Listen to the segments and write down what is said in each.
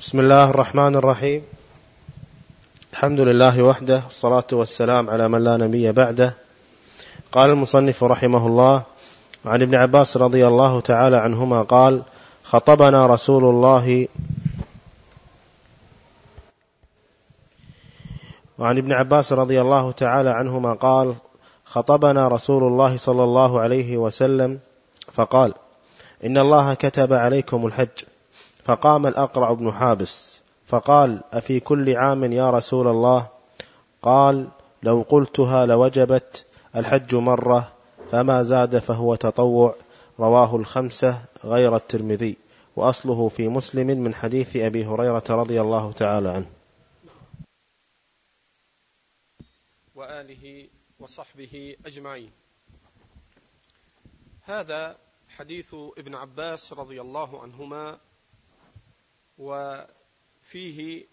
بسم الله الرحمن الرحيم. الحمد لله وحده والصلاة والسلام على من لا نبي بعده. قال المصنف رحمه الله عن ابن عباس رضي الله تعالى عنهما قال خطبنا رسول الله وعن ابن عباس رضي الله تعالى عنهما قال خطبنا رسول الله صلى الله عليه وسلم فقال إن الله كتب عليكم الحج. فقام الأقرع بن حابس فقال أفي كل عام يا رسول الله؟ قال لو قلتها لوجبت الحج مرة فما زاد فهو تطوع. رواه الخمسة غير الترمذي وأصله في مسلم من حديث أبي هريرة رضي الله تعالى عنه. وآله وصحبه أجمعين. هذا حديث ابن عباس رضي الله عنهما وفيه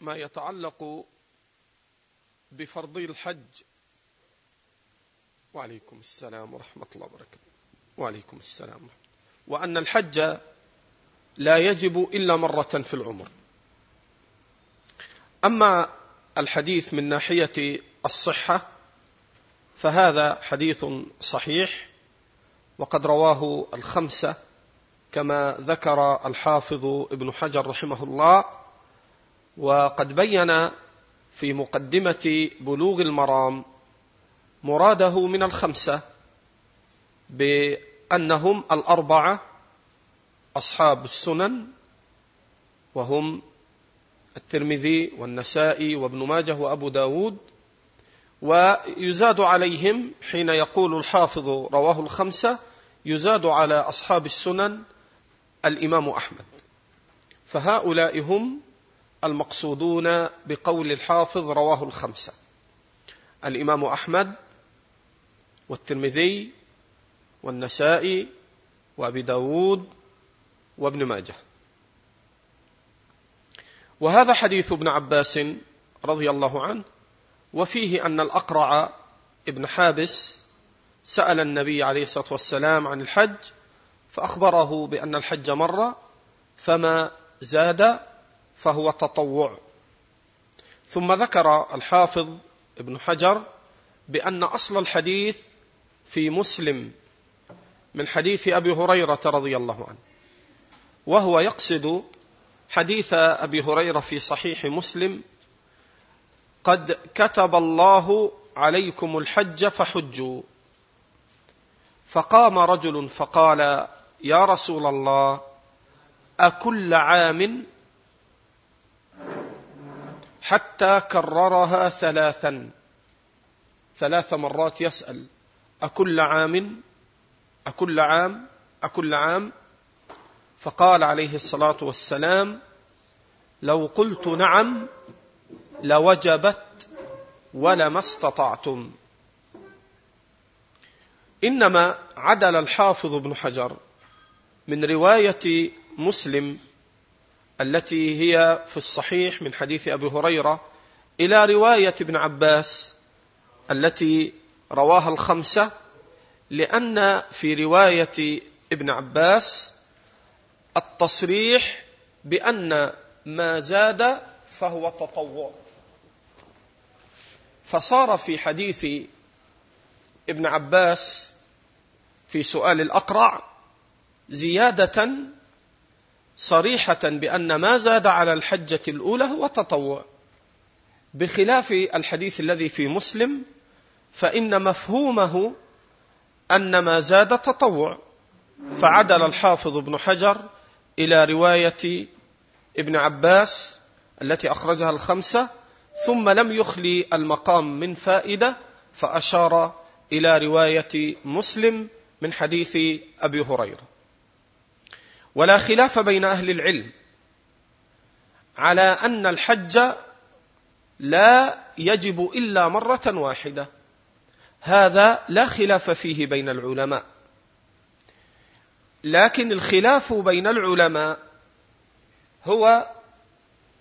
ما يتعلق بفرضي الحج. وعليكم السلام ورحمة الله وبركاته. وعليكم السلام وأن الحج لا يجب إلا مرة في العمر. أما الحديث من ناحية الصحة فهذا حديث صحيح وقد رواه الخمسة كما ذكر الحافظ ابن حجر رحمه الله وقد بين في مقدمة بلوغ المرام مراده من الخمسة بأنهم الأربعة أصحاب السنن وهم الترمذي والنسائي وابن ماجه وأبو داود ويزاد عليهم حين يقول الحافظ رواه الخمسة يزاد على أصحاب السنن الإمام أحمد. فهؤلاء هم المقصودون بقول الحافظ رواه الخمسة. الإمام أحمد والترمذي والنسائي وأبي داود وابن ماجه. وهذا حديث ابن عباس رضي الله عنه وفيه أن الأقرع ابن حابس سأل النبي عليه الصلاة والسلام عن الحج فأخبره بأن الحج مرة فما زاد فهو تطوع. ثم ذكر الحافظ ابن حجر بأن أصل الحديث في مسلم من حديث أبي هريرة رضي الله عنه وهو يقصد حديث أبي هريرة في صحيح مسلم قد كتب الله عليكم الحج فحجوا. فقام رجل فقال يا رسول الله أكل عام؟ حتى كررها ثلاثا. ثلاث مرات يسأل أكل عام؟ أكل عام؟ أكل عام؟ فقال عليه الصلاة والسلام لو قلت نعم لوجبت ولما استطعتم. إنما عدل الحافظ ابن حجر. من رواية مسلم التي هي في الصحيح من حديث أبي هريرة إلى رواية ابن عباس التي رواها الخمسة لأن في رواية ابن عباس التصريح بأن ما زاد فهو تطوع. فصار في حديث ابن عباس في سؤال الأقرع زيادة صريحة بأن ما زاد على الحجة الأولى هو تطوع بخلاف الحديث الذي في مسلم فإن مفهومه أن ما زاد تطوع. فعدل الحافظ ابن حجر إلى رواية ابن عباس التي أخرجها الخمسة ثم لم يخلي المقام من فائدة فأشار إلى رواية مسلم من حديث أبي هريرة. ولا خلاف بين أهل العلم على أن الحج لا يجب إلا مرة واحدة. هذا لا خلاف فيه بين العلماء. لكن الخلاف بين العلماء هو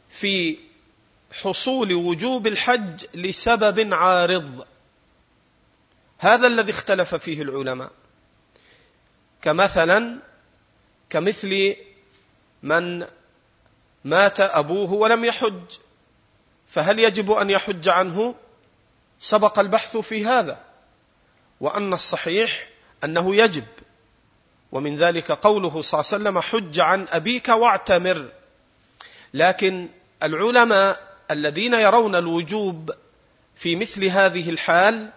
في حصول وجوب الحج لسبب عارض. هذا الذي اختلف فيه العلماء. كمثلا كمثل من مات أبوه ولم يحج فهل يجب أن يحج عنه؟ سبق البحث في هذا وأن الصحيح أنه يجب ومن ذلك قوله صلى الله عليه وسلم حج عن أبيك واعتمر. لكن العلماء الذين يرون الوجوب في مثل هذه الحال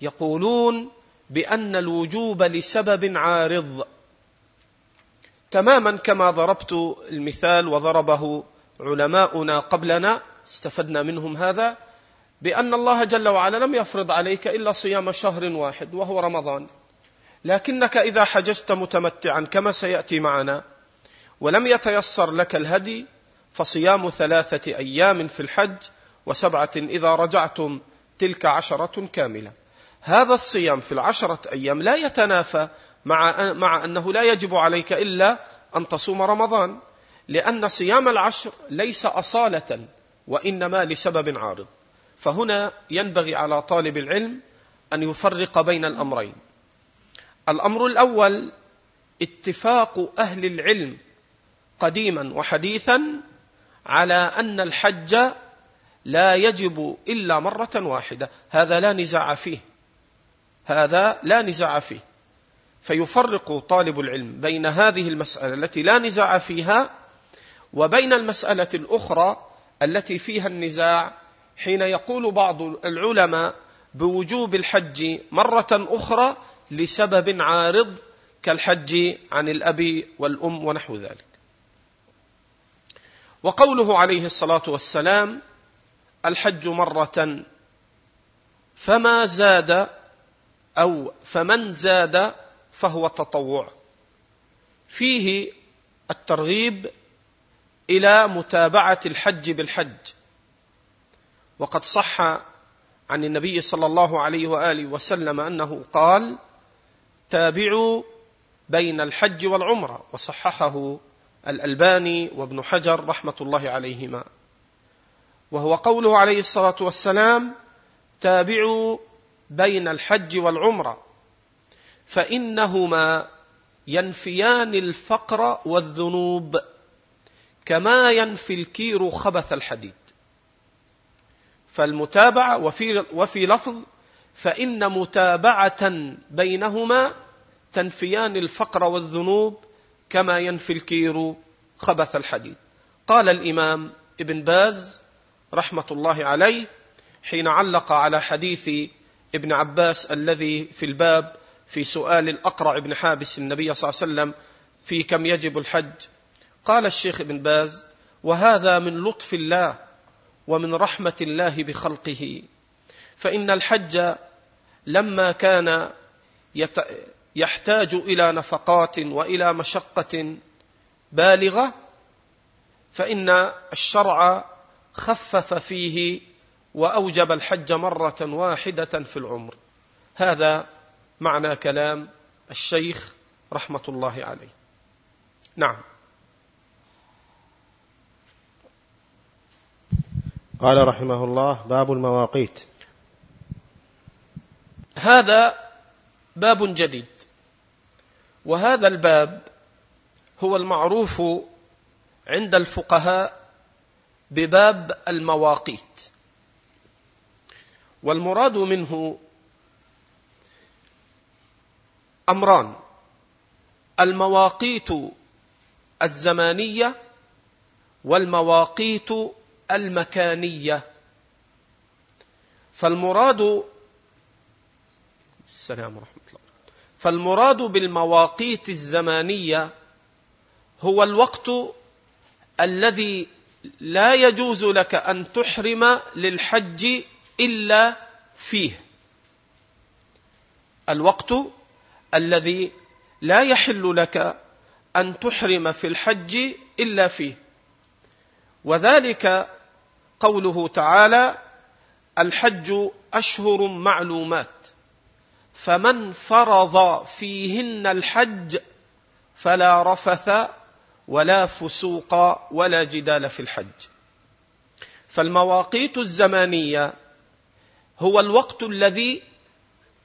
يقولون بأن الوجوب لسبب عارض. تماما كما ضربت المثال وضربه علماؤنا قبلنا استفدنا منهم هذا بأن الله جل وعلا لم يفرض عليك إلا صيام شهر واحد وهو رمضان. لكنك إذا حججت متمتعا كما سيأتي معنا ولم يتيسر لك الهدي فصيام ثلاثة أيام في الحج وسبعة إذا رجعتم تلك عشرة كاملة. هذا الصيام في العشرة أيام لا يتنافى مع مع أنه لا يجب عليك إلا أن تصوم رمضان لأن صيام العشر ليس أصالة وإنما لسبب عارض. فهنا ينبغي على طالب العلم أن يفرق بين الأمرين. الأمر الأول اتفاق أهل العلم قديما وحديثا على أن الحج لا يجب إلا مرة واحدة. هذا لا نزاع فيه. هذا لا نزاع فيه. فيفرق طالب العلم بين هذه المسألة التي لا نزاع فيها وبين المسألة الأخرى التي فيها النزاع حين يقول بعض العلماء بوجوب الحج مرة أخرى لسبب عارض كالحج عن الأب والأم ونحو ذلك. وقوله عليه الصلاة والسلام الحج مرة فما زاد أو فمن زاد فهو تطوع. فيه الترغيب إلى متابعة الحج بالحج. وقد صح عن النبي صلى الله عليه وآله وسلم أنه قال تابعوا بين الحج والعمرة. وصححه الألباني وابن حجر رحمة الله عليهما. وهو قوله عليه الصلاة والسلام تابعوا بين الحج والعمرة. فإنهما ينفيان الفقر والذنوب كما ينفي الكير خبث الحديد. فالمتابعة وفي وفي لفظ فإن متابعة بينهما تنفيان الفقر والذنوب كما ينفي الكير خبث الحديد. قال الإمام ابن باز رحمة الله عليه حين علق على حديث ابن عباس الذي في الباب في سؤال الأقرع بن حابس النبي صلى الله عليه وسلم في كم يجب الحج. قال الشيخ ابن باز وهذا من لطف الله ومن رحمة الله بخلقه. فإن الحج لما كان يحتاج إلى نفقات وإلى مشقة بالغة فإن الشرع خفف فيه وأوجب الحج مرة واحدة في العمر. هذا معنى كلام الشيخ رحمة الله عليه. نعم. قال رحمه الله باب المواقيت. هذا باب جديد. وهذا الباب هو المعروف عند الفقهاء بباب المواقيت. والمراد منه أمران. المواقيت الزمانية والمواقيت المكانية. فالمراد السلام ورحمة الله. فالمراد بالمواقيت الزمانية هو الوقت الذي لا يجوز لك أن تحرم للحج إلا فيه. الوقت الذي لا يحل لك أن تحرم في الحج إلا فيه. وذلك قوله تعالى الحج أشهر معلومات فمن فرض فيهن الحج فلا رفث ولا فسوق ولا جدال في الحج. فالمواقيت الزمانية هو الوقت الذي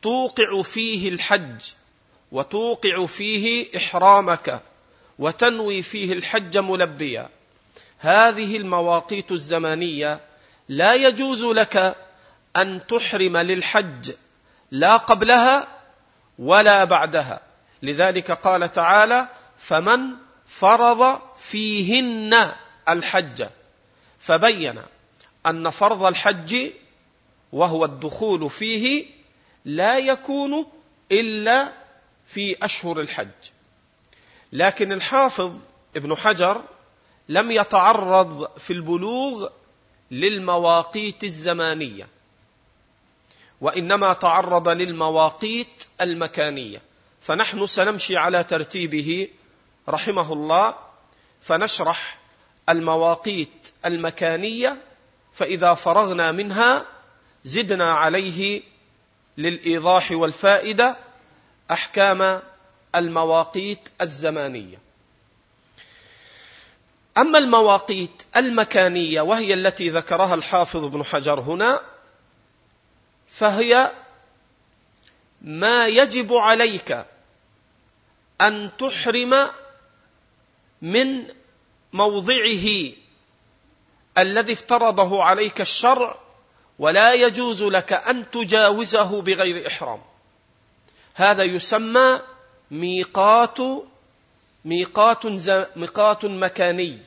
توقع فيه الحج وتوقع فيه إحرامك وتنوي فيه الحج ملبيا. هذه المواقيت الزمانية لا يجوز لك أن تحرم للحج لا قبلها ولا بعدها. لذلك قال تعالى فمن فرض فيهن الحج فبين أن فرض الحج وهو الدخول فيه لا يكون إلا في أشهر الحج. لكن الحافظ ابن حجر لم يتعرض في البلوغ للمواقيت الزمانية وإنما تعرض للمواقيت المكانية. فنحن سنمشي على ترتيبه رحمه الله فنشرح المواقيت المكانية فإذا فرغنا منها زدنا عليه للإيضاح والفائدة. أحكام المواقيت الزمانية. أما المواقيت المكانية وهي التي ذكرها الحافظ ابن حجر هنا فهي ما يجب عليك أن تحرم من موضعه الذي افترضه عليك الشرع ولا يجوز لك أن تجاوزه بغير إحرام. هذا يسمى ميقات ميقات ميقات مكاني.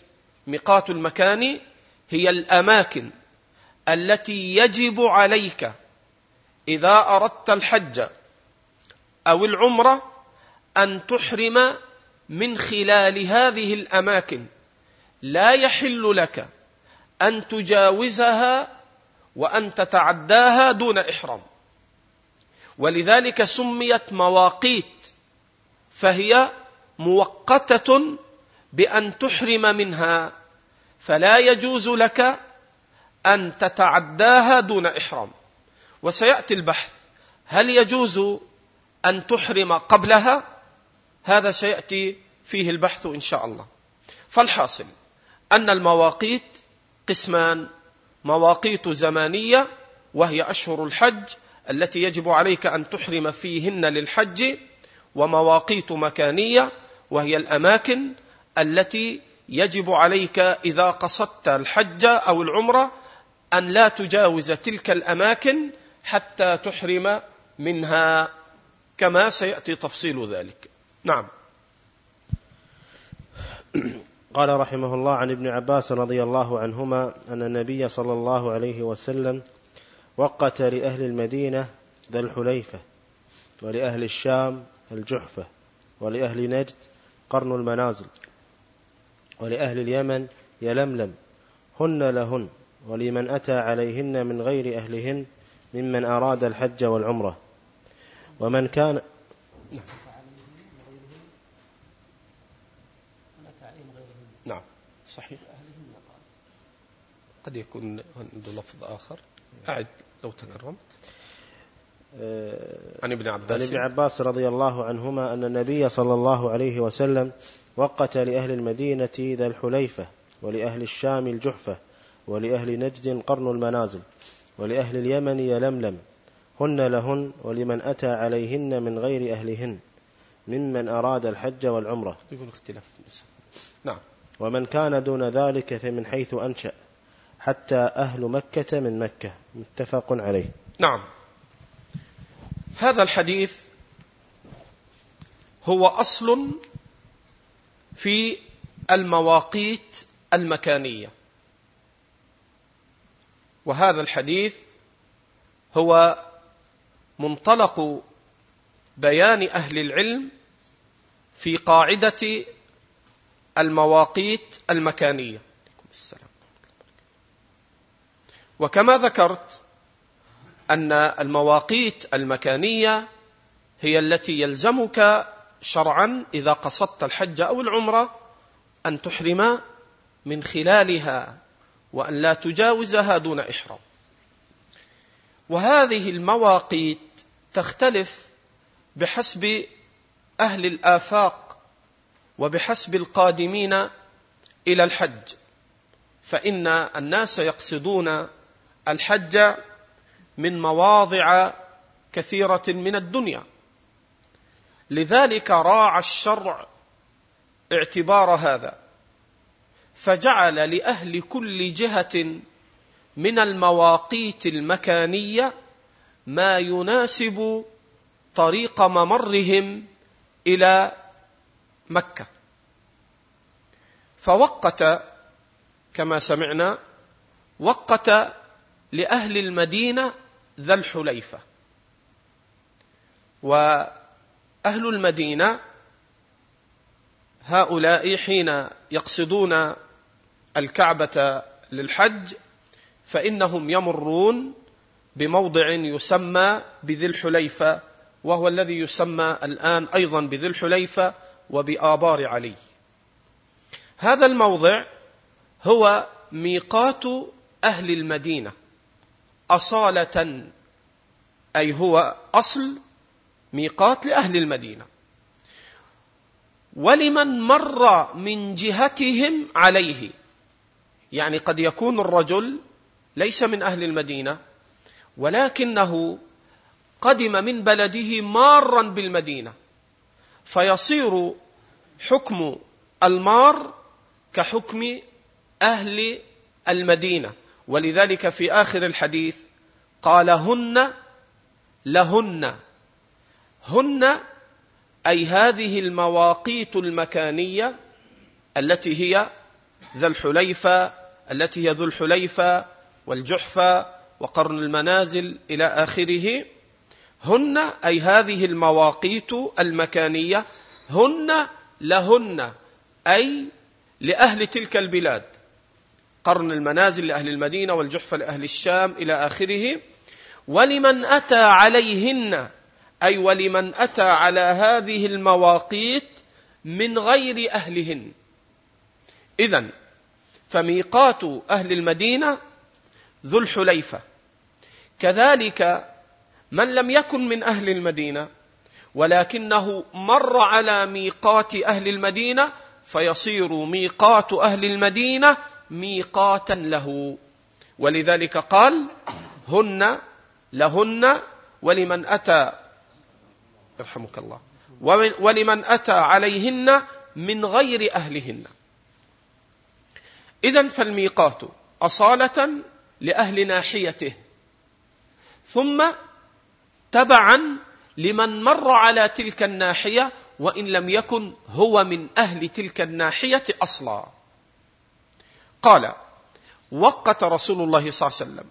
ميقات المكان هي الأماكن التي يجب عليك إذا أردت الحج أو العمرة أن تحرم من خلال هذه الأماكن. لا يحل لك أن تجاوزها وأن تتعداها دون إحرام. ولذلك سميت مواقيت فهي موقتة بأن تحرم منها فلا يجوز لك أن تتعداها دون إحرام. وسيأتي البحث هل يجوز أن تحرم قبلها؟ هذا سيأتي فيه البحث إن شاء الله. فالحاصل أن المواقيت قسمان مواقيت زمانية وهي أشهر الحج التي يجب عليك أن تحرم فيهن للحج ومواقيت مكانية وهي الأماكن التي يجب عليك إذا قصدت الحج أو العمرة أن لا تجاوز تلك الأماكن حتى تحرم منها كما سيأتي تفصيل ذلك. نعم. قال رحمه الله عن ابن عباس رضي الله عنهما أن النبي صلى الله عليه وسلم وقت لأهل المدينة ذا الحليفة ولأهل الشام الجحفة ولأهل نجد قرن المنازل ولأهل اليمن يلملم هن لهن ولمن أتى عليهن من غير أهلهن ممن أراد الحج والعمرة. ومن كان نعم صحيح. قد يكون عنده لفظ آخر. أعد لو تكرمت. عن ابن عباس. عن ابن عباس رضي الله عنهما أن النبي صلى الله عليه وسلم وقت لأهل المدينة ذا الحليفة ولأهل الشام الجحفة ولأهل نجد قرن المنازل ولأهل اليمن يلملم هن لهن ولمن أتى عليهن من غير أهلهن ممن أراد الحج والعمرة. يقول اختلاف نعم. ومن كان دون ذلك فمن حيث أنشأ حتى أهل مكة من مكة. متفق عليه. نعم. هذا الحديث هو أصل في المواقيت المكانية. وهذا الحديث هو منطلق بيان أهل العلم في قاعدة المواقيت المكانية. وكما ذكرت أن المواقيت المكانية هي التي يلزمك شرعا إذا قصدت الحج أو العمرة أن تحرم من خلالها وأن لا تجاوزها دون إحرام. وهذه المواقيت تختلف بحسب أهل الآفاق وبحسب القادمين إلى الحج. فإن الناس يقصدون الحج من مواضع كثيرة من الدنيا. لذلك راعى الشرع اعتبار هذا فجعل لأهل كل جهة من المواقيت المكانية ما يناسب طريق ممرهم إلى مكة. فوقت كما سمعنا وقت لأهل المدينة ذا الحليفة. وأهل المدينة هؤلاء حين يقصدون الكعبة للحج فإنهم يمرون بموضع يسمى بذي الحليفة وهو الذي يسمى الآن أيضا بذي الحليفة وبآبار علي. هذا الموضع هو ميقات أهل المدينة. أصالة أي هو أصل ميقات لأهل المدينة. ولمن مر من جهتهم عليه يعني قد يكون الرجل ليس من أهل المدينة ولكنه قدم من بلده مارا بالمدينة فيصير حكم المار كحكم أهل المدينة. ولذلك في آخر الحديث قال هن لهن. هن أي هذه المواقيت المكانية التي هي ذا الحليفة التي هي ذو الحليفة والجحفة وقرن المنازل إلى آخره. هن أي هذه المواقيت المكانية هن لهن أي لأهل تلك البلاد. قرن المنازل لأهل المدينة والجحفه لأهل الشام إلى آخره. ولمن أتى عليهن أي ولمن أتى على هذه المواقيت من غير أهلهن. اذا فميقات أهل المدينة ذو الحليفة. كذلك من لم يكن من أهل المدينة ولكنه مر على ميقات أهل المدينة فيصير ميقات أهل المدينة ميقاتا له. ولذلك قال هن لهن ولمن أتى يرحمك الله ولمن أتى عليهن من غير أهلهن. اذا فالميقات أصالة لأهل ناحيته ثم تبعا لمن مر على تلك الناحية وإن لم يكن هو من أهل تلك الناحية أصلا. قال وقت رسول الله صلى الله عليه وسلم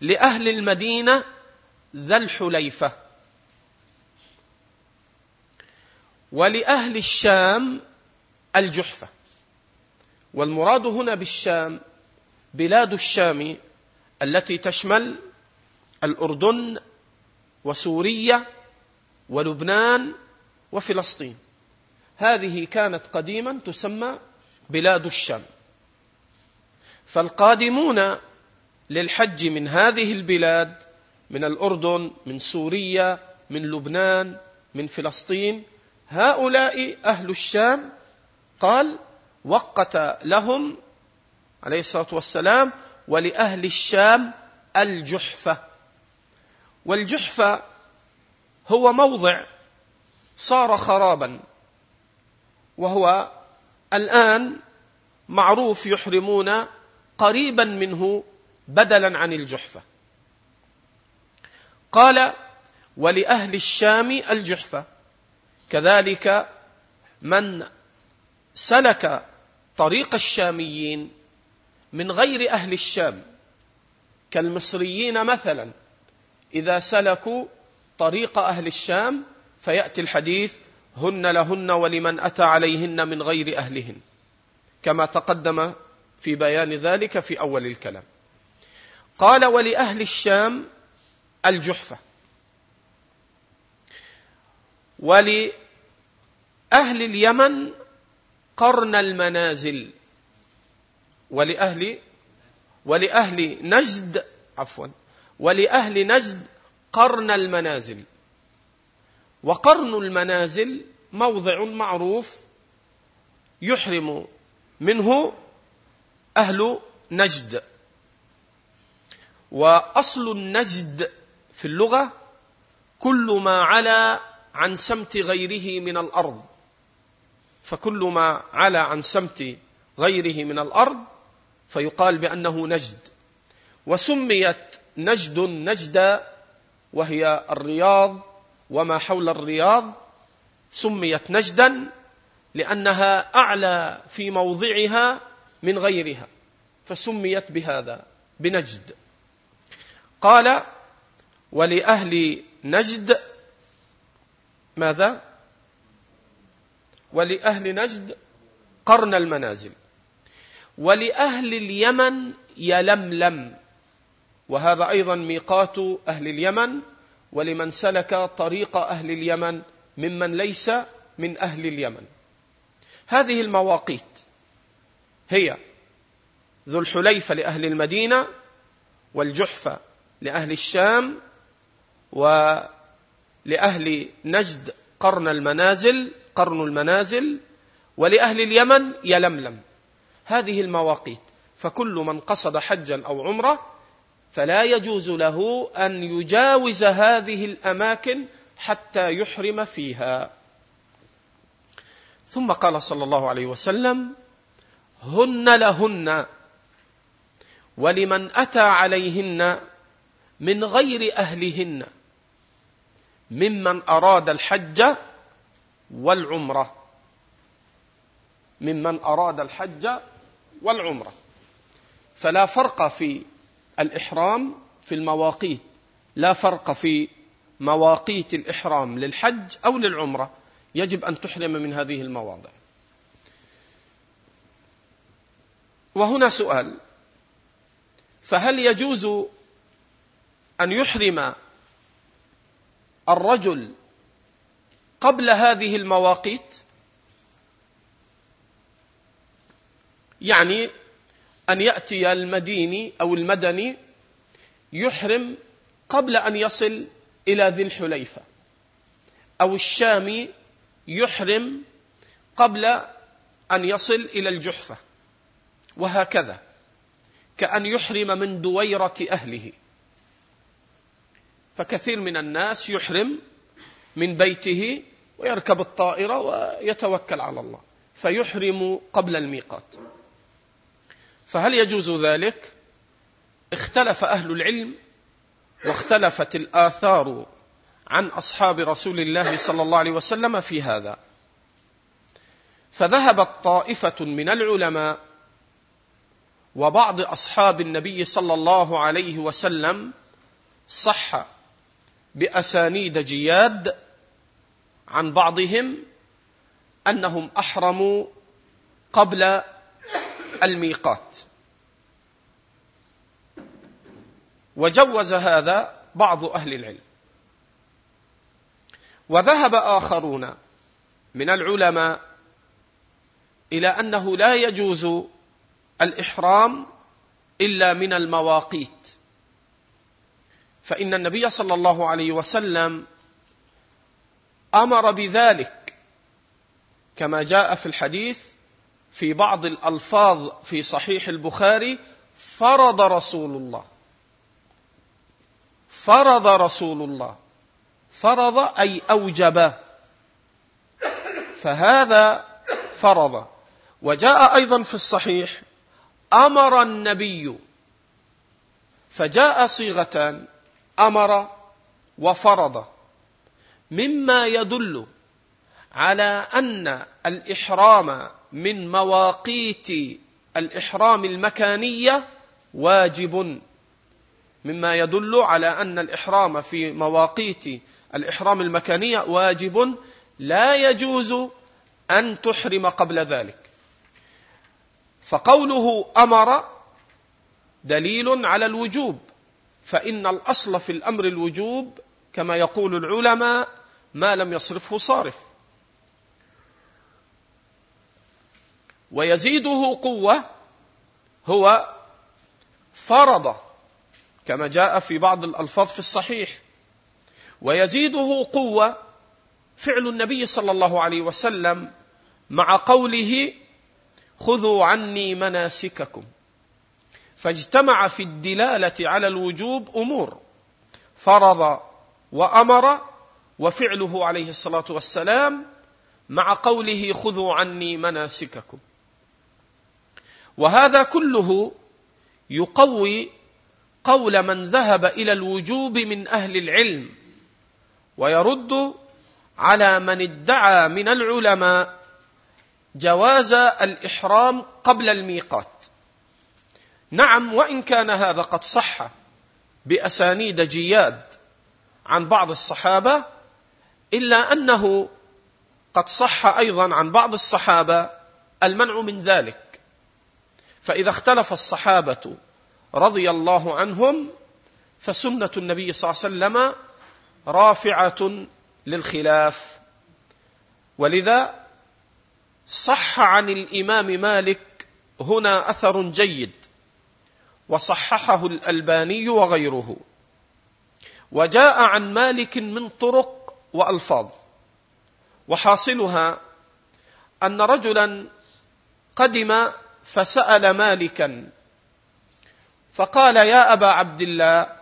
لأهل المدينة ذا الحليفة. ولأهل الشام الجحفة. والمراد هنا بالشام بلاد الشام التي تشمل الأردن وسوريا ولبنان وفلسطين. هذه كانت قديما تسمى بلاد الشام. فالقادمون للحج من هذه البلاد من الأردن من سوريا من لبنان من فلسطين هؤلاء أهل الشام قال وقت لهم عليه الصلاة والسلام ولأهل الشام الجحفة. والجحفة هو موضع صار خرابا وهو الآن معروف يحرمون قريبا منه بدلا عن الجحفة. قال ولأهل الشام الجحفة. كذلك من سلك طريق الشاميين من غير أهل الشام كالمصريين مثلا إذا سلكوا طريق أهل الشام فيأتي الحديث هن لهن ولمن أتى عليهن من غير أهلهن كما تقدم في بيان ذلك في أول الكلام. قال ولأهل الشام الجحفة. ول أهل اليمن قرن المنازل. ولأهل ولأهل نجد عفوا ولأهل نجد قرن المنازل. وقرن المنازل موضع معروف يحرم منه أهل نجد. وأصل النجد في اللغة كل ما علا عن سمت غيره من الأرض. فكل ما علا عن سمت غيره من الأرض فيقال بأنه نجد. وسميت نجد نجدا وهي الرياض. وما حول الرياض سميت نجدا لأنها أعلى في موضعها من غيرها فسميت بهذا بنجد. قال ولأهل نجد ماذا؟ ولأهل نجد قرن المنازل. ولأهل اليمن يلملم وهذا أيضا ميقات أهل اليمن ولمن سلك طريق أهل اليمن ممن ليس من أهل اليمن. هذه المواقيت هي ذو الحليفة لأهل المدينة والجحفة لأهل الشام ولاهل نجد قرن المنازل قرن المنازل ولأهل اليمن يلملم هذه المواقيت. فكل من قصد حجا أو عمرة فلا يجوز له أن يجاوز هذه الأماكن حتى يحرم فيها. ثم قال صلى الله عليه وسلم هن لهن. ولمن أتى عليهن من غير أهلهن. ممن أراد الحج والعمرة. ممن أراد الحج والعمرة. فلا فرق في الإحرام في المواقيت. لا فرق في مواقيت الإحرام للحج أو للعمرة. يجب أن تحرم من هذه المواضع. وهنا سؤال. فهل يجوز أن يحرم الرجل قبل هذه المواقيت؟ يعني أن يأتي المديني أو المدني يحرم قبل أن يصل إلى ذي الحليفة أو الشامي يحرم قبل أن يصل إلى الجحفة. وهكذا. كأن يحرم من دويرة أهله. فكثير من الناس يحرم من بيته ويركب الطائرة ويتوكل على الله. فيحرم قبل الميقات. فهل يجوز ذلك؟ اختلف أهل العلم واختلفت الآثار عن أصحاب رسول الله صلى الله عليه وسلم في هذا. فذهبت طائفة من العلماء وبعض أصحاب النبي صلى الله عليه وسلم صح بأسانيد جياد عن بعضهم أنهم أحرموا قبل الميقات. وجوز هذا بعض أهل العلم. وذهب آخرون من العلماء إلى أنه لا يجوز الإحرام إلا من المواقيت. فإن النبي صلى الله عليه وسلم أمر بذلك كما جاء في الحديث في بعض الألفاظ في صحيح البخاري فرض رسول الله. فرض رسول الله. فرض أي أوجب. فهذا فرض. وجاء أيضا في الصحيح أمر النبي. فجاء صيغتان أمر وفرض. مما يدل على أن الإحرام من مواقيت الإحرام المكانية واجب. مما يدل على أن الإحرام في مواقيت الإحرام المكانية واجب. لا يجوز أن تحرم قبل ذلك. فقوله أمر دليل على الوجوب فإن الأصل في الأمر الوجوب كما يقول العلماء ما لم يصرفه صارف. ويزيده قوة هو فرض كما جاء في بعض الألفاظ في الصحيح. ويزيده قوة فعل النبي صلى الله عليه وسلم مع قوله خذوا عني مناسككم. فاجتمع في الدلالة على الوجوب أمور. فرض وأمر وفعله عليه الصلاة والسلام مع قوله خذوا عني مناسككم. وهذا كله يقوي قول من ذهب إلى الوجوب من أهل العلم ويرد على من ادعى من العلماء جواز الإحرام قبل الميقات. نعم وإن كان هذا قد صح بأسانيد جياد عن بعض الصحابة إلا أنه قد صح أيضا عن بعض الصحابة المنع من ذلك. فإذا اختلف الصحابة رضي الله عنهم فسنة النبي صلى الله عليه وسلم رافعة للخلاف. ولذا صح عن الإمام مالك هنا أثر جيد. وصححه الألباني وغيره. وجاء عن مالك من طرق وألفاظ. وحاصلها أن رجلا قدم فسأل مالكا فقال يا أبا عبد الله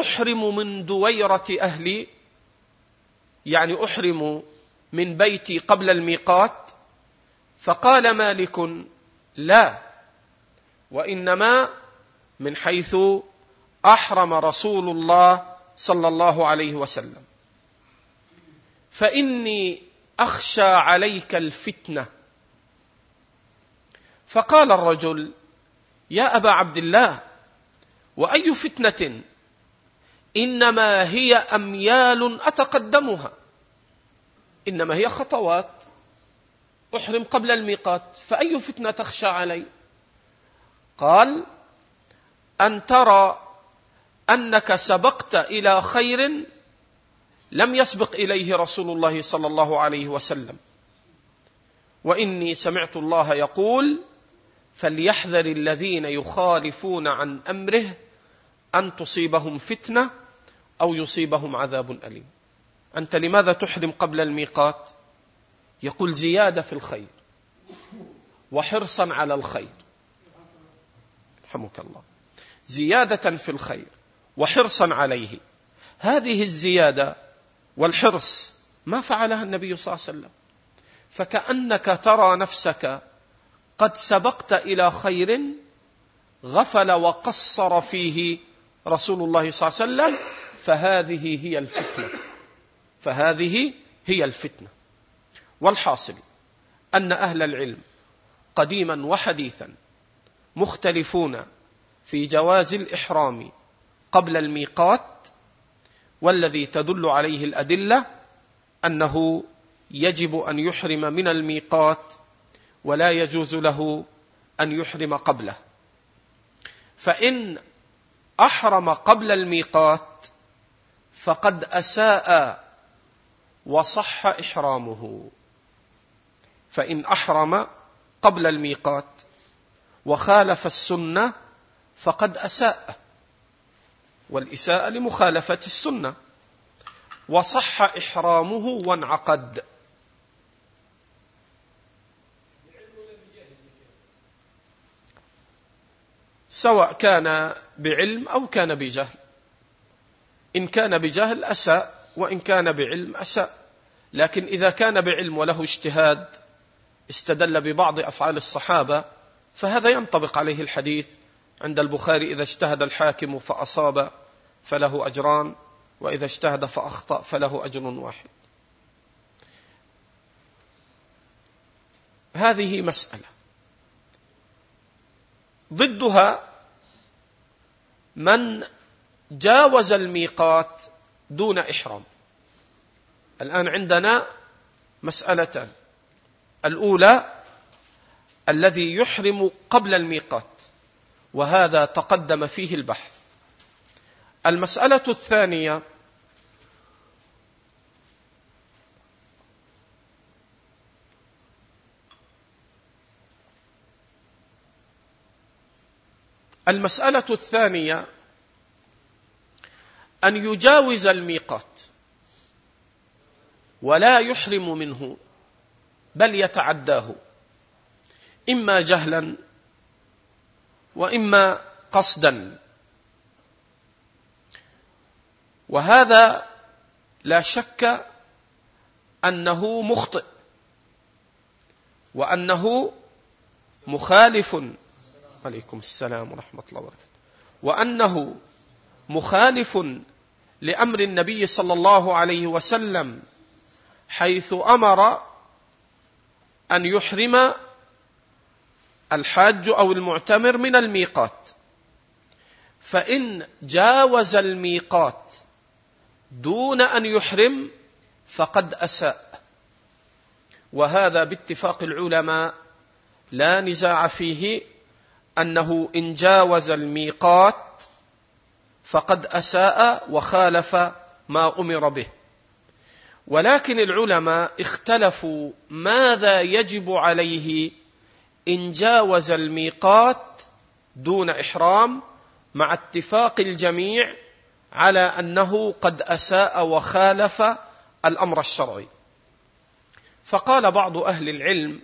أحرم من دويرة أهلي. يعني أحرم من بيتي قبل الميقات. فقال مالك لا وإنما من حيث أحرم رسول الله صلى الله عليه وسلم. فإني أخشى عليك الفتنة. فقال الرجل يا أبا عبد الله وأي فتنة؟ إنما هي أميال أتقدمها. إنما هي خطوات. أحرم قبل الميقات فأي فتنة تخشى علي؟ قال أن ترى أنك سبقت إلى خير لم يسبق إليه رسول الله صلى الله عليه وسلم. وإني سمعت الله يقول فليحذر الذين يخالفون عن أمره أن تصيبهم فتنة أو يصيبهم عذاب أليم. أنت لماذا تحرم قبل الميقات؟ يقول زيادة في الخير وحرصا على الخير. رحمك الله. زيادة في الخير وحرصا عليه. هذه الزيادة والحرص ما فعلها النبي صلى الله عليه وسلم. فكأنك ترى نفسك قد سبقت إلى خير غفل وقصر فيه رسول الله صلى الله عليه وسلم فهذه هي الفتنة. فهذه هي الفتنة. والحاصل أن أهل العلم قديما وحديثا مختلفون في جواز الإحرام قبل الميقات والذي تدل عليه الأدلة أنه يجب أن يحرم من الميقات ولا يجوز له أن يحرم قبله. فإن أحرم قبل الميقات فقد أساء وصح إحرامه. فإن أحرم قبل الميقات وخالف السنة فقد أساء والإساءة لمخالفة السنة. وصح إحرامه وانعقد. سواء كان بعلم أو كان بجهل. إن كان بجهل أساء وإن كان بعلم أساء. لكن إذا كان بعلم وله اجتهاد استدل ببعض أفعال الصحابة فهذا ينطبق عليه الحديث عند البخاري إذا اجتهد الحاكم فأصاب فله أجران وإذا اجتهد فأخطأ فله أجر واحد. هذه مسألة. ضدها من جاوز الميقات دون إحرام. الآن عندنا مسألتان. الأولى الذي يحرم قبل الميقات وهذا تقدم فيه البحث. المسألة الثانية المسألة الثانية أن يجاوز الميقات ولا يحرم منه. بل يتعداه. إما جهلا وإما قصدا. وهذا لا شك أنه مخطئ وأنه مخالف. عليكم السلام ورحمة الله وبركاته. وأنه مخالف لأمر النبي صلى الله عليه وسلم حيث أمر أن يحرم الحاج أو المعتمر من الميقات. فإن جاوز الميقات دون أن يحرم فقد أساء. وهذا باتفاق العلماء لا نزاع فيه أنه إن جاوز الميقات فقد أساء وخالف ما أمر به. ولكن العلماء اختلفوا ماذا يجب عليه إن جاوز الميقات دون إحرام مع اتفاق الجميع على أنه قد أساء وخالف الأمر الشرعي. فقال بعض أهل العلم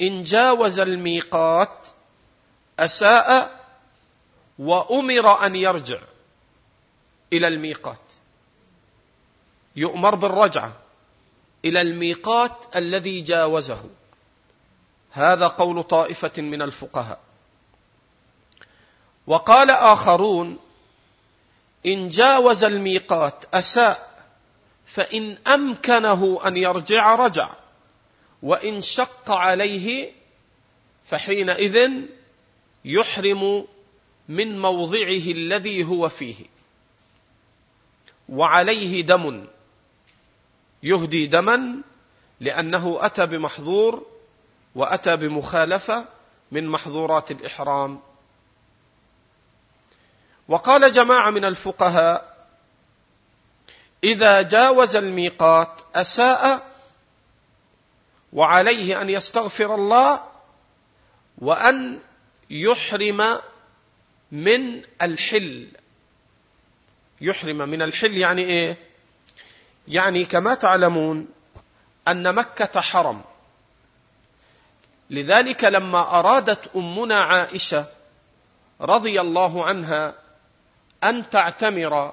إن جاوز الميقات أساء وأمر أن يرجع إلى الميقات. يؤمر بالرجعة إلى الميقات الذي جاوزه. هذا قول طائفة من الفقهاء. وقال آخرون إن جاوز الميقات أساء فإن أمكنه أن يرجع رجع وإن شق عليه فحينئذ يحرم من موضعه الذي هو فيه. وعليه دم. يهدي دما لأنه أتى بمحظور وأتى بمخالفة من محظورات الإحرام. وقال جماعة من الفقهاء إذا جاوز الميقات أساء وعليه أن يستغفر الله وأن يحرم من الحل. يحرم من الحل يعني إيه؟ يعني كما تعلمون أن مكة حرم. لذلك لما أرادت أمنا عائشة رضي الله عنها أن تعتمر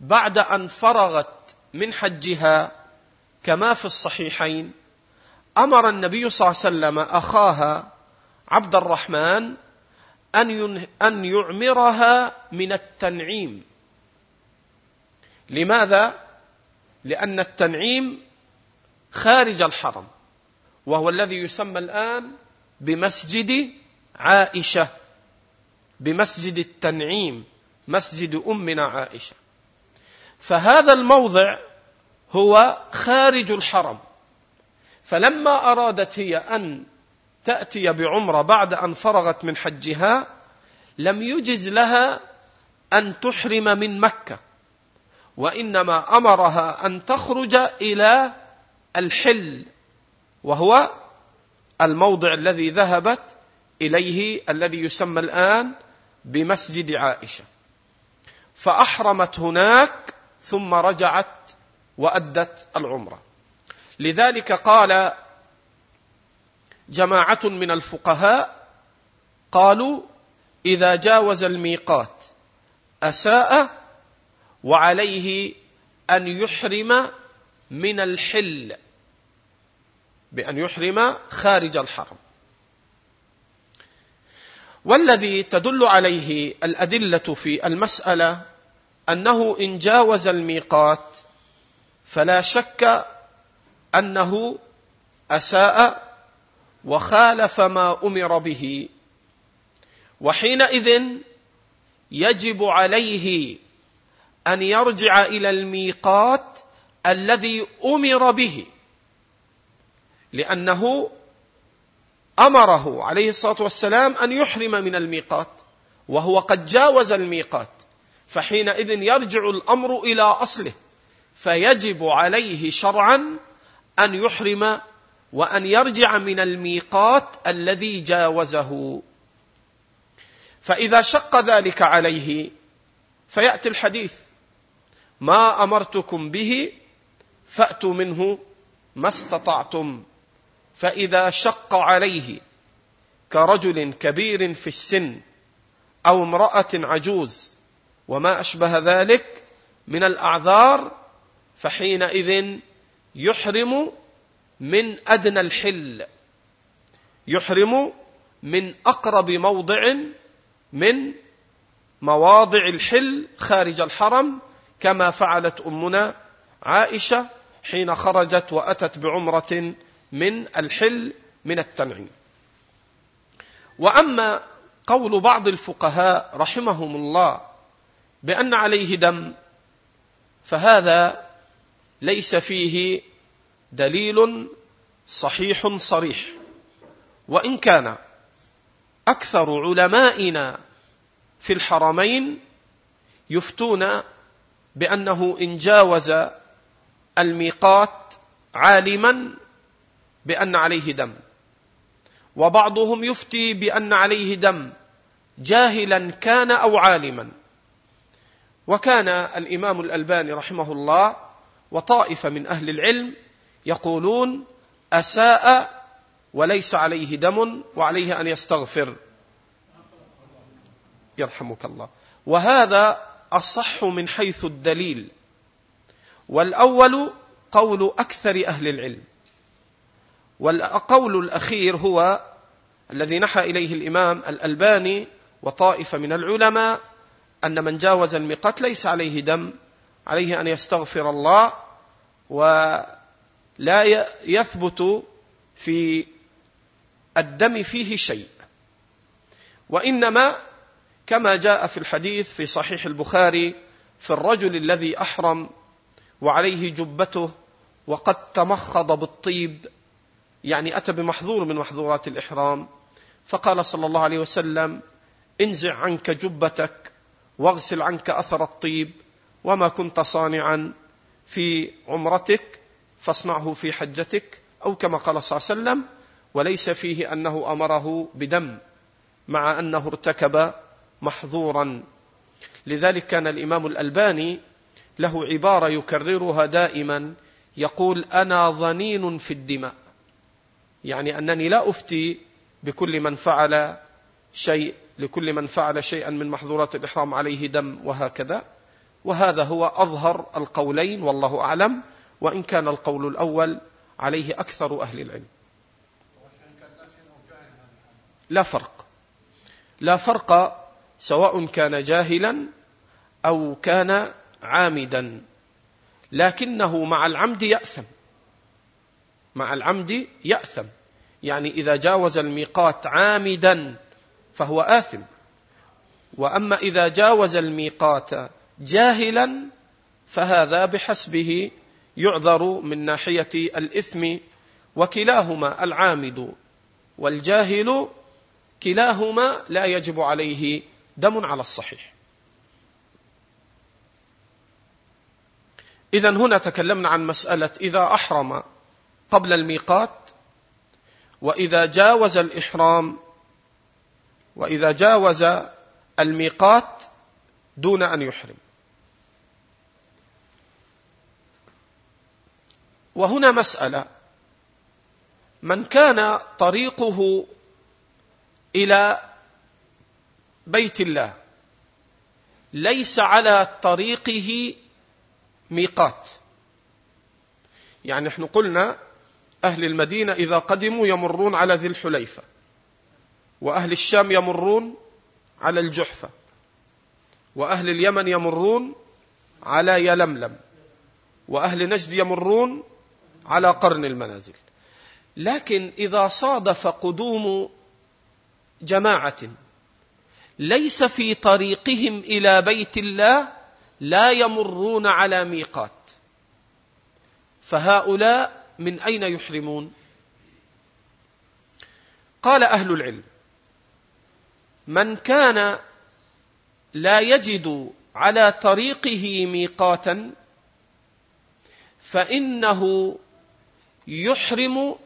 بعد أن فرغت من حجها كما في الصحيحين أمر النبي صلى الله عليه وسلم أخاها عبد الرحمن أن أن يعمرها من التنعيم. لماذا؟ لأن التنعيم خارج الحرم وهو الذي يسمى الآن بمسجد عائشة بمسجد التنعيم مسجد أمنا عائشة. فهذا الموضع هو خارج الحرم. فلما أرادت هي أن تأتي بعمرة بعد أن فرغت من حجها لم يجز لها أن تحرم من مكة. وإنما أمرها أن تخرج إلى الحل وهو الموضع الذي ذهبت إليه الذي يسمى الآن بمسجد عائشة. فأحرمت هناك ثم رجعت وأدت العمرة. لذلك قال جماعة من الفقهاء قالوا إذا جاوز الميقات أساء وعليه أن يحرم من الحل بأن يحرم خارج الحرم. والذي تدل عليه الأدلة في المسألة أنه إن جاوز الميقات فلا شك أنه أساء وخالف ما أمر به وحينئذ يجب عليه أن يرجع إلى الميقات الذي أمر به لأنه أمره عليه الصلاة والسلام أن يحرم من الميقات وهو قد جاوز الميقات فحينئذ يرجع الأمر إلى أصله فيجب عليه شرعا أن يحرم وأن يرجع من الميقات الذي جاوزه. فإذا شق ذلك عليه فيأتي الحديث ما أمرتكم به فأتوا منه ما استطعتم. فإذا شق عليه كرجل كبير في السن أو امرأة عجوز وما أشبه ذلك من الأعذار فحينئذ يحرم من أدنى الحل يحرم من أقرب موضع من مواضع الحل خارج الحرم كما فعلت أمنا عائشة حين خرجت وأتت بعمرة من الحل من التنعيم. وأما قول بعض الفقهاء رحمهم الله بأن عليه دم فهذا ليس فيه دليل صحيح صريح. وإن كان أكثر علمائنا في الحرمين يفتون بأنه إن جاوز الميقات عالما بأن عليه دم. وبعضهم يفتي بأن عليه دم. جاهلا كان أو عالما. وكان الإمام الألباني رحمه الله وطائفة من أهل العلم يقولون أساء وليس عليه دم وعليه أن يستغفر. يرحمك الله. وهذا أصح من حيث الدليل. والأول قول أكثر أهل العلم. والقول الأخير هو الذي نحى إليه الإمام الألباني وطائفة من العلماء أن من جاوز الميقات ليس عليه دم عليه أن يستغفر الله ولا يثبت في الدم فيه شيء. وإنما كما جاء في الحديث في صحيح البخاري في الرجل الذي أحرم وعليه جبته وقد تمخض بالطيب يعني أتى بمحظور من محظورات الإحرام. فقال صلى الله عليه وسلم انزع عنك جبتك واغسل عنك أثر الطيب وما كنت صانعا في عمرتك فاصنعه في حجتك أو كما قال صلى الله عليه وسلم وليس فيه أنه أمره بدم مع أنه ارتكب محظورا. لذلك كان الإمام الألباني له عبارة يكررها دائما يقول أنا ظنين في الدماء. يعني أنني لا أفتي بكل من فعل شيء لكل من فعل شيئا من محظورات الإحرام عليه دم وهكذا. وهذا هو أظهر القولين والله أعلم. وإن كان القول الأول عليه أكثر أهل العلم. لا فرق. لا فرق سواء كان جاهلا أو كان عامدا. لكنه مع العمد يأثم. مع العمد يأثم. يعني إذا جاوز الميقات عامدا فهو آثم. وأما إذا جاوز الميقات جاهلا فهذا بحسبه يعذر من ناحية الإثم وكلاهما العامد والجاهل كلاهما لا يجب عليه دم على الصحيح. إذا هنا تكلمنا عن مسألة إذا أحرم قبل الميقات وإذا جاوز الإحرام وإذا جاوز الميقات دون أن يحرم. وهنا مسألة. من كان طريقه إلى بيت الله. ليس على طريقه ميقات. يعني نحن قلنا أهل المدينة إذا قدموا يمرون على ذي الحليفة وأهل الشام يمرون على الجحفة وأهل اليمن يمرون على يلملم وأهل نجد يمرون على قرن المنازل. لكن إذا صادف قدوم جماعة ليس في طريقهم إلى بيت الله لا يمرون على ميقات. فهؤلاء من أين يحرمون؟ قال أهل العلم من كان لا يجد على طريقه ميقاتا فإنه يحرم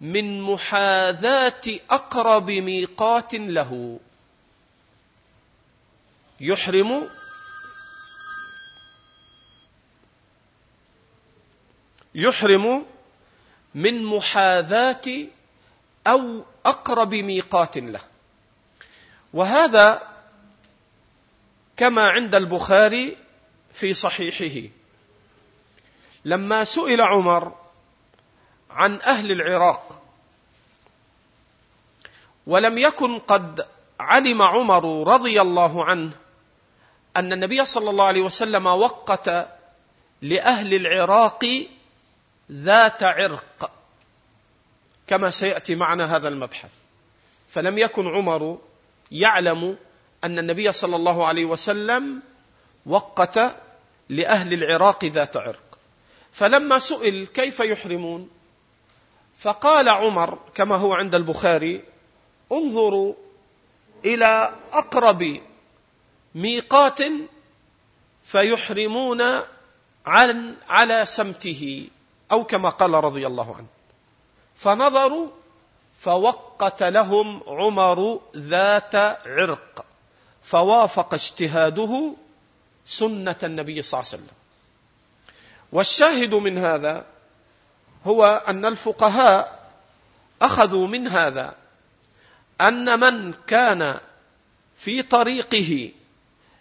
من محاذاة أقرب ميقات له. يحرم يحرم من محاذاة أو أقرب ميقات له. وهذا كما عند البخاري في صحيحه. لما سئل عمر عن أهل العراق ولم يكن قد علم عمر رضي الله عنه أن النبي صلى الله عليه وسلم وقت لأهل العراق ذات عرق كما سيأتي معنا هذا المبحث. فلم يكن عمر يعلم أن النبي صلى الله عليه وسلم وقت لأهل العراق ذات عرق. فلما سئل كيف يحرمون فقال عمر كما هو عند البخاري انظروا إلى أقرب ميقات فيحرمون عن على سمته أو كما قال رضي الله عنه. فنظروا فوقت لهم عمر ذات عرق فوافق اجتهاده سنة النبي صلى الله عليه وسلم. والشاهد من هذا هو أن الفقهاء أخذوا من هذا أن من كان في طريقه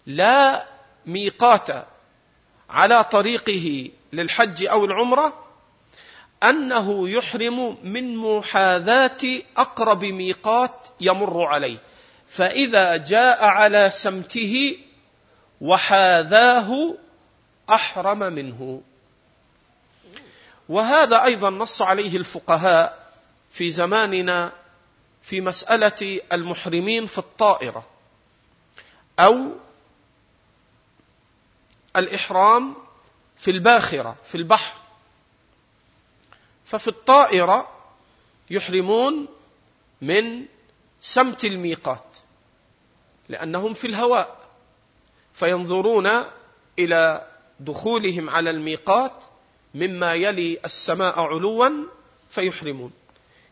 لا ميقات على طريقه للحج أو العمرة أنه يحرم من محاذاة أقرب ميقات يمر عليه. فإذا جاء على سمته وحاذاه أحرم منه. وهذا أيضا نص عليه الفقهاء في زماننا في مسألة المحرمين في الطائرة أو الإحرام في الباخرة في البحر. ففي الطائرة يحرمون من سمت الميقات لأنهم في الهواء فينظرون إلى دخولهم على الميقات مما يلي السماء علوا فيحرمون.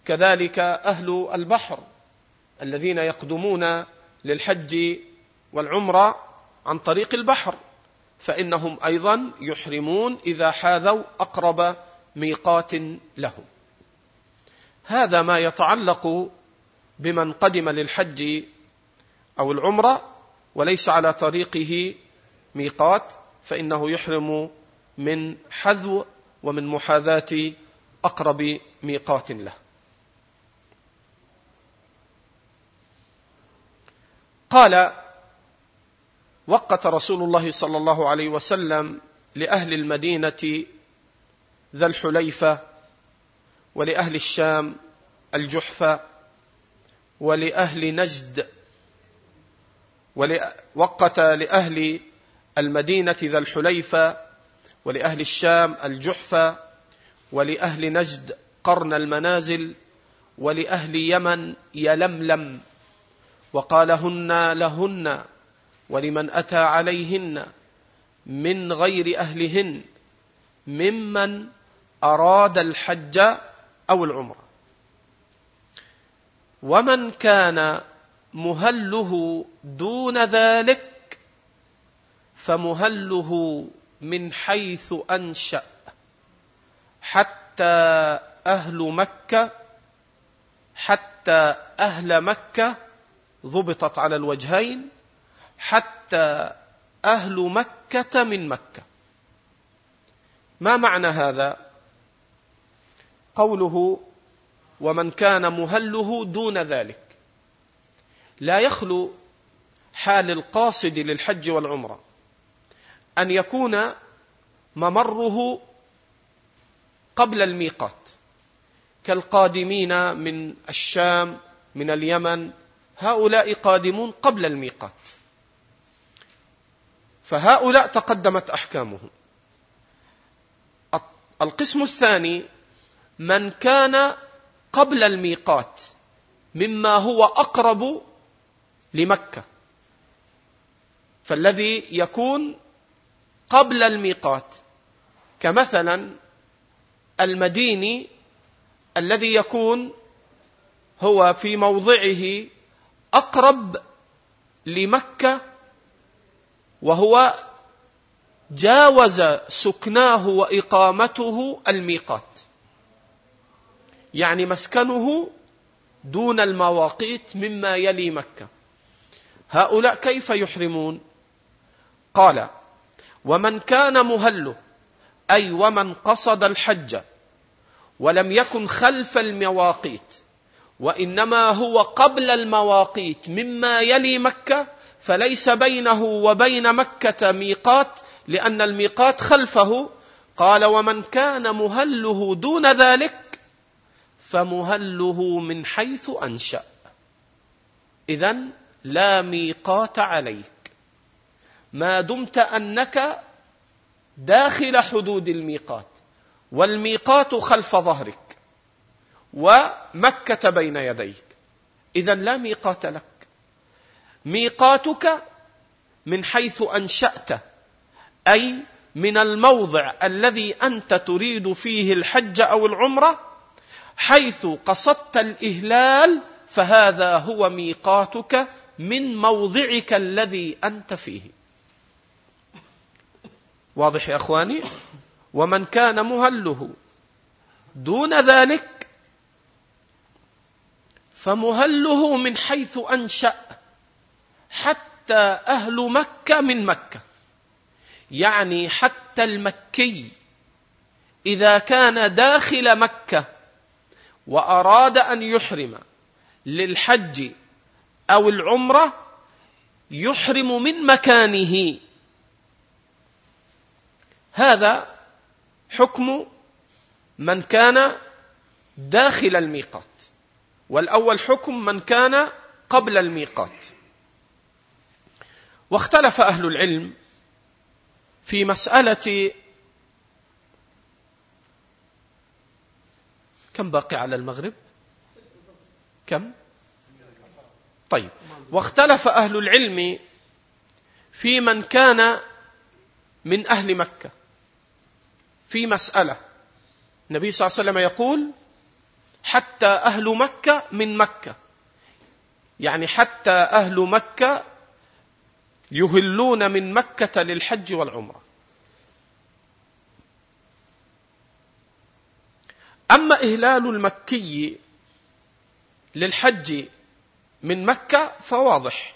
كذلك أهل البحر الذين يقدمون للحج والعمرة عن طريق البحر. فإنهم أيضا يحرمون إذا حاذوا أقرب ميقات لهم. هذا ما يتعلق بمن قدم للحج أو العمرة وليس على طريقه ميقات فإنه يحرم من حذو ومن محاذاة أقرب ميقات له. قال وقت رسول الله صلى الله عليه وسلم لأهل المدينة ذا الحليفة ولأهل الشام الجحفة ولأهل نجد وقت لأهل المدينة ذا الحليفة ولأهل الشام الجحفة ولأهل نجد قرن المنازل ولأهل يمن يلملم وقال هن لهن ولمن أتى عليهن من غير أهلهن ممن أراد الحج أو العمرة. ومن كان مهله دون ذلك فمهله من حيث أنشأ. حتى أهل مكة حتى أهل مكة ضبطت على الوجهين حتى أهل مكة من مكة. ما معنى هذا؟ قوله ومن كان مهله دون ذلك. لا يخلو حال القاصد للحج والعمرة أن يكون ممره قبل الميقات كالقادمين من الشام من اليمن هؤلاء قادمون قبل الميقات. فهؤلاء تقدمت أحكامهم. القسم الثاني من كان قبل الميقات مما هو أقرب لمكة. فالذي يكون قبل الميقات كمثلا المديني الذي يكون هو في موضعه أقرب لمكة وهو جاوز سكناه وإقامته الميقات. يعني مسكنه دون المواقيت مما يلي مكة. هؤلاء كيف يحرمون؟ قال ومن كان مهله أي ومن قصد الحج ولم يكن خلف المواقيت وإنما هو قبل المواقيت مما يلي مكة فليس بينه وبين مكة ميقات لأن الميقات خلفه. قال ومن كان مهله دون ذلك فمهله من حيث أنشأ. إذا لا ميقات عليك. ما دمت أنك داخل حدود الميقات والميقات خلف ظهرك ومكة بين يديك. إذا لا ميقات لك. ميقاتك من حيث أنشأت أي من الموضع الذي أنت تريد فيه الحج أو العمرة حيث قصدت الإهلال فهذا هو ميقاتك من موضعك الذي أنت فيه. واضح يا أخواني؟ ومن كان مهله دون ذلك فمهله من حيث أنشأ حتى أهل مكة من مكة. يعني حتى المكي. إذا كان داخل مكة وأراد أن يحرم للحج أو العمرة يحرم من مكانه. هذا حكم من كان داخل الميقات. والأول حكم من كان قبل الميقات. واختلف أهل العلم في مسألة كم باقي على المغرب؟ كم؟ طيب. واختلف أهل العلم في من كان من أهل مكة. في مسألة. النبي صلى الله عليه وسلم يقول حتى أهل مكة من مكة. يعني حتى أهل مكة يهلون من مكة للحج والعمرة. أما إهلال المكي للحج من مكة فواضح.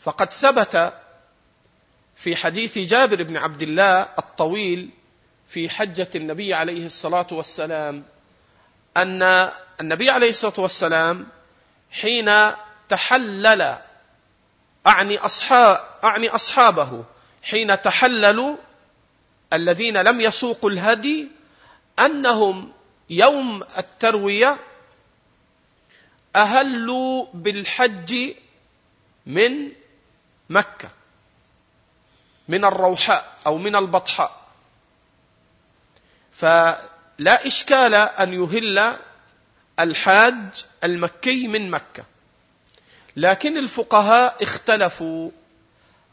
فقد ثبت في حديث جابر بن عبد الله الطويل في حجة النبي عليه الصلاة والسلام أن النبي عليه الصلاة والسلام حين تحلل أعني أصحاب أعني أصحابه. حين تحللوا الذين لم يسوقوا الهدي أنهم يوم التروية أهلوا بالحج من مكة من الروحاء أو من البطحاء. فلا إشكال أن يهل الحاج المكي من مكة. لكن الفقهاء اختلفوا.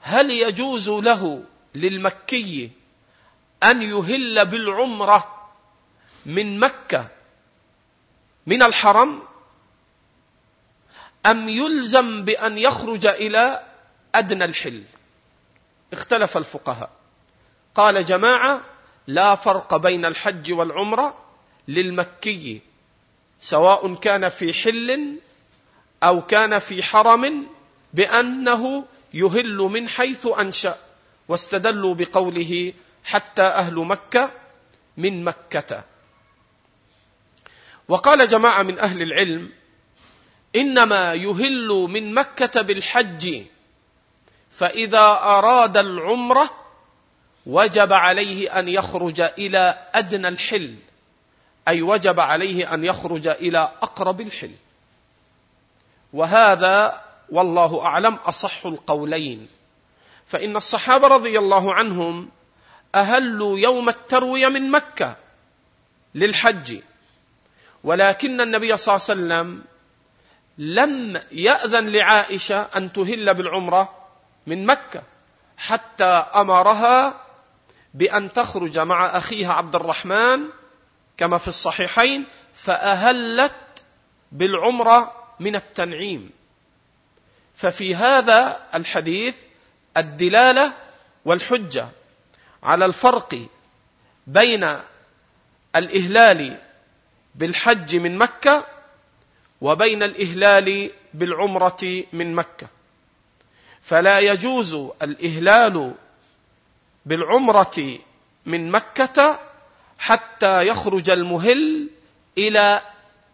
هل يجوز له للمكي أن يهل بالعمرة من مكة من الحرم أم يلزم بأن يخرج إلى أدنى الحل؟ اختلف الفقهاء. قال جماعة لا فرق بين الحج والعمرة للمكي سواء كان في حل أو كان في حرم بأنه يهل من حيث أنشأ واستدلوا بقوله حتى أهل مكة من مكة. وقال جماعة من أهل العلم إنما يهل من مكة بالحج فإذا أراد العمرة وجب عليه أن يخرج إلى أدنى الحل أي وجب عليه أن يخرج إلى أقرب الحل. وهذا والله أعلم أصح القولين. فإن الصحابة رضي الله عنهم أهلوا يوم التروية من مكة للحج ولكن النبي صلى الله عليه وسلم لم يأذن لعائشة أن تهل بالعمرة من مكة حتى أمرها بأن تخرج مع أخيها عبد الرحمن كما في الصحيحين فأهلت بالعمرة من التنعيم. ففي هذا الحديث الدلالة والحجة على الفرق بين الإهلال بالحج من مكة وبين الإهلال بالعمرة من مكة. فلا يجوز الإهلال بالعمرة من مكة حتى يخرج المهل إلى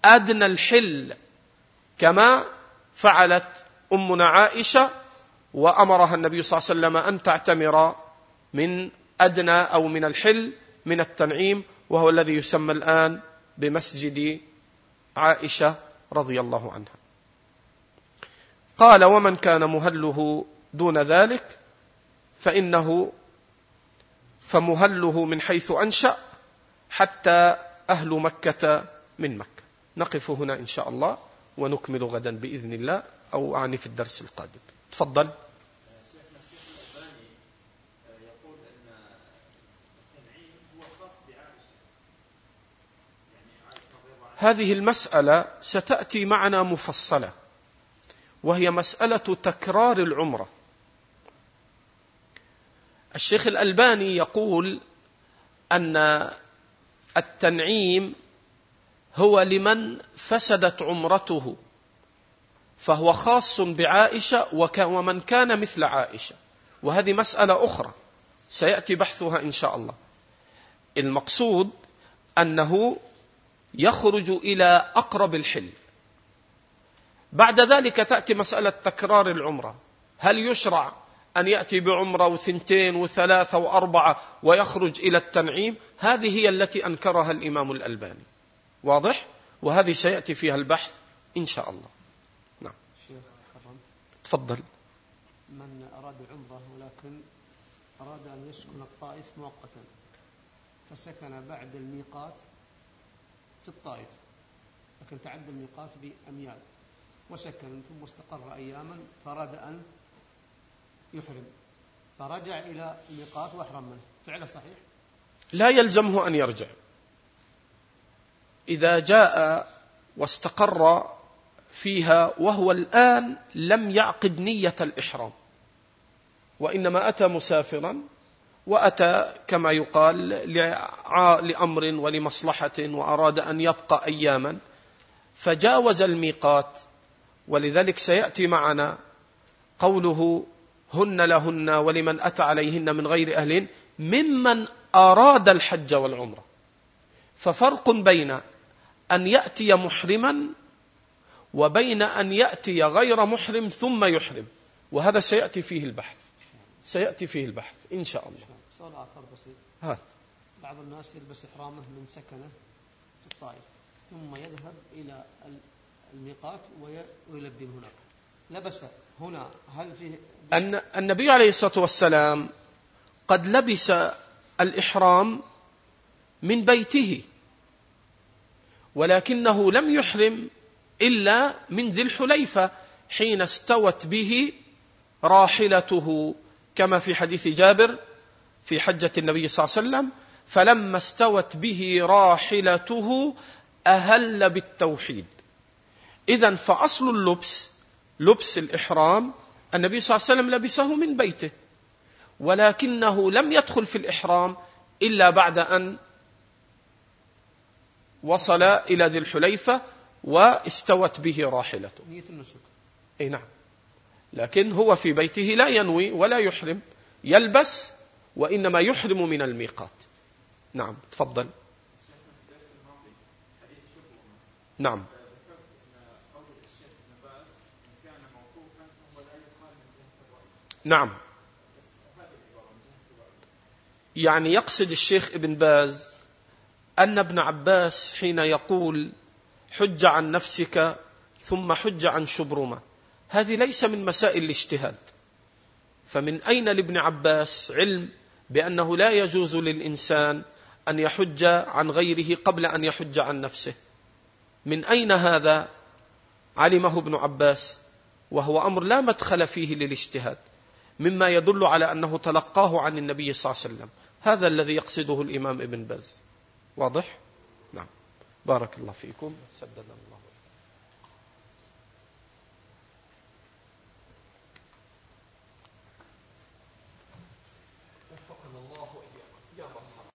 أدنى الحل كما فعلت أمنا عائشة وأمرها النبي صلى الله عليه وسلم أن تعتمر من أدنى أو من الحل من التنعيم وهو الذي يسمى الآن بمسجد عائشة رضي الله عنها. قال ومن كان مهله دون ذلك فإنه فمهله من حيث أنشأ حتى أهل مكة من مكة. نقف هنا إن شاء الله. ونكمل غدا بإذن الله أو أعني في الدرس القادم. تفضل. هذه المسألة ستأتي معنا مفصلة وهي مسألة تكرار العمرة. الشيخ الألباني يقول أن التنعيم هو لمن فسدت عمرته فهو خاص بعائشة ومن كان مثل عائشة. وهذه مسألة أخرى سيأتي بحثها إن شاء الله. المقصود أنه يخرج إلى أقرب الحل. بعد ذلك تأتي مسألة تكرار العمرة. هل يشرع أن يأتي بعمرة وثنتين وثلاثة وأربعة ويخرج إلى التنعيم؟ هذه هي التي أنكرها الإمام الألباني. واضح؟ وهذه سيأتي فيها البحث إن شاء الله. نعم. تفضل. من أراد عمرة ولكن أراد أن يسكن الطائف مؤقتا فسكن بعد الميقات في الطائف لكن تعدى الميقات بأميال وسكن ثم استقر أياما فأراد أن يحرم فرجع إلى الميقات وأحرم منه. فعله صحيح؟ لا يلزمه أن يرجع. إذا جاء واستقر فيها وهو الآن لم يعقد نية الإحرام وإنما أتى مسافرا وأتى كما يقال لأمر ولمصلحة وأراد أن يبقى أياما فجاوز الميقات. ولذلك سيأتي معنا قوله هن لهن ولمن أتى عليهن من غير أهلهن ممن أراد الحج والعمرة. ففرق بين أن يأتي محرما وبين أن يأتي غير محرم ثم يحرم. وهذا سيأتي فيه البحث. سيأتي فيه البحث إن شاء الله. سؤال آخر بسيط. هات بعض الناس يلبس إحرامه من سكنه في الطائف ثم يذهب إلى الميقات ويلبي هناك. لبس هنا هل فيه أن النبي عليه الصلاة والسلام قد لبس الإحرام من بيته. ولكنه لم يحرم إلا من ذي الحليفة حين استوت به راحلته كما في حديث جابر في حجة النبي صلى الله عليه وسلم فلما استوت به راحلته أهل بالتوحيد. إذا فأصل اللبس لبس الإحرام النبي صلى الله عليه وسلم لبسه من بيته ولكنه لم يدخل في الإحرام إلا بعد أن وصل إلى ذي الحليفة واستوت به راحلته. نية النسك. أي نعم. لكن هو في بيته لا ينوي ولا يحرم يلبس وإنما يحرم من الميقات. نعم تفضل. نعم. نعم. يعني يقصد الشيخ ابن باز أن ابن عباس حين يقول حج عن نفسك ثم حج عن شبرمة. هذه ليس من مسائل الاجتهاد. فمن أين لابن عباس علم بأنه لا يجوز للإنسان أن يحج عن غيره قبل أن يحج عن نفسه؟ من أين هذا علمه ابن عباس؟ وهو أمر لا مدخل فيه للاجتهاد مما يدل على أنه تلقاه عن النبي صلى الله عليه وسلم. هذا الذي يقصده الإمام ابن باز. واضح؟ نعم. بارك الله فيكم. سدد الله.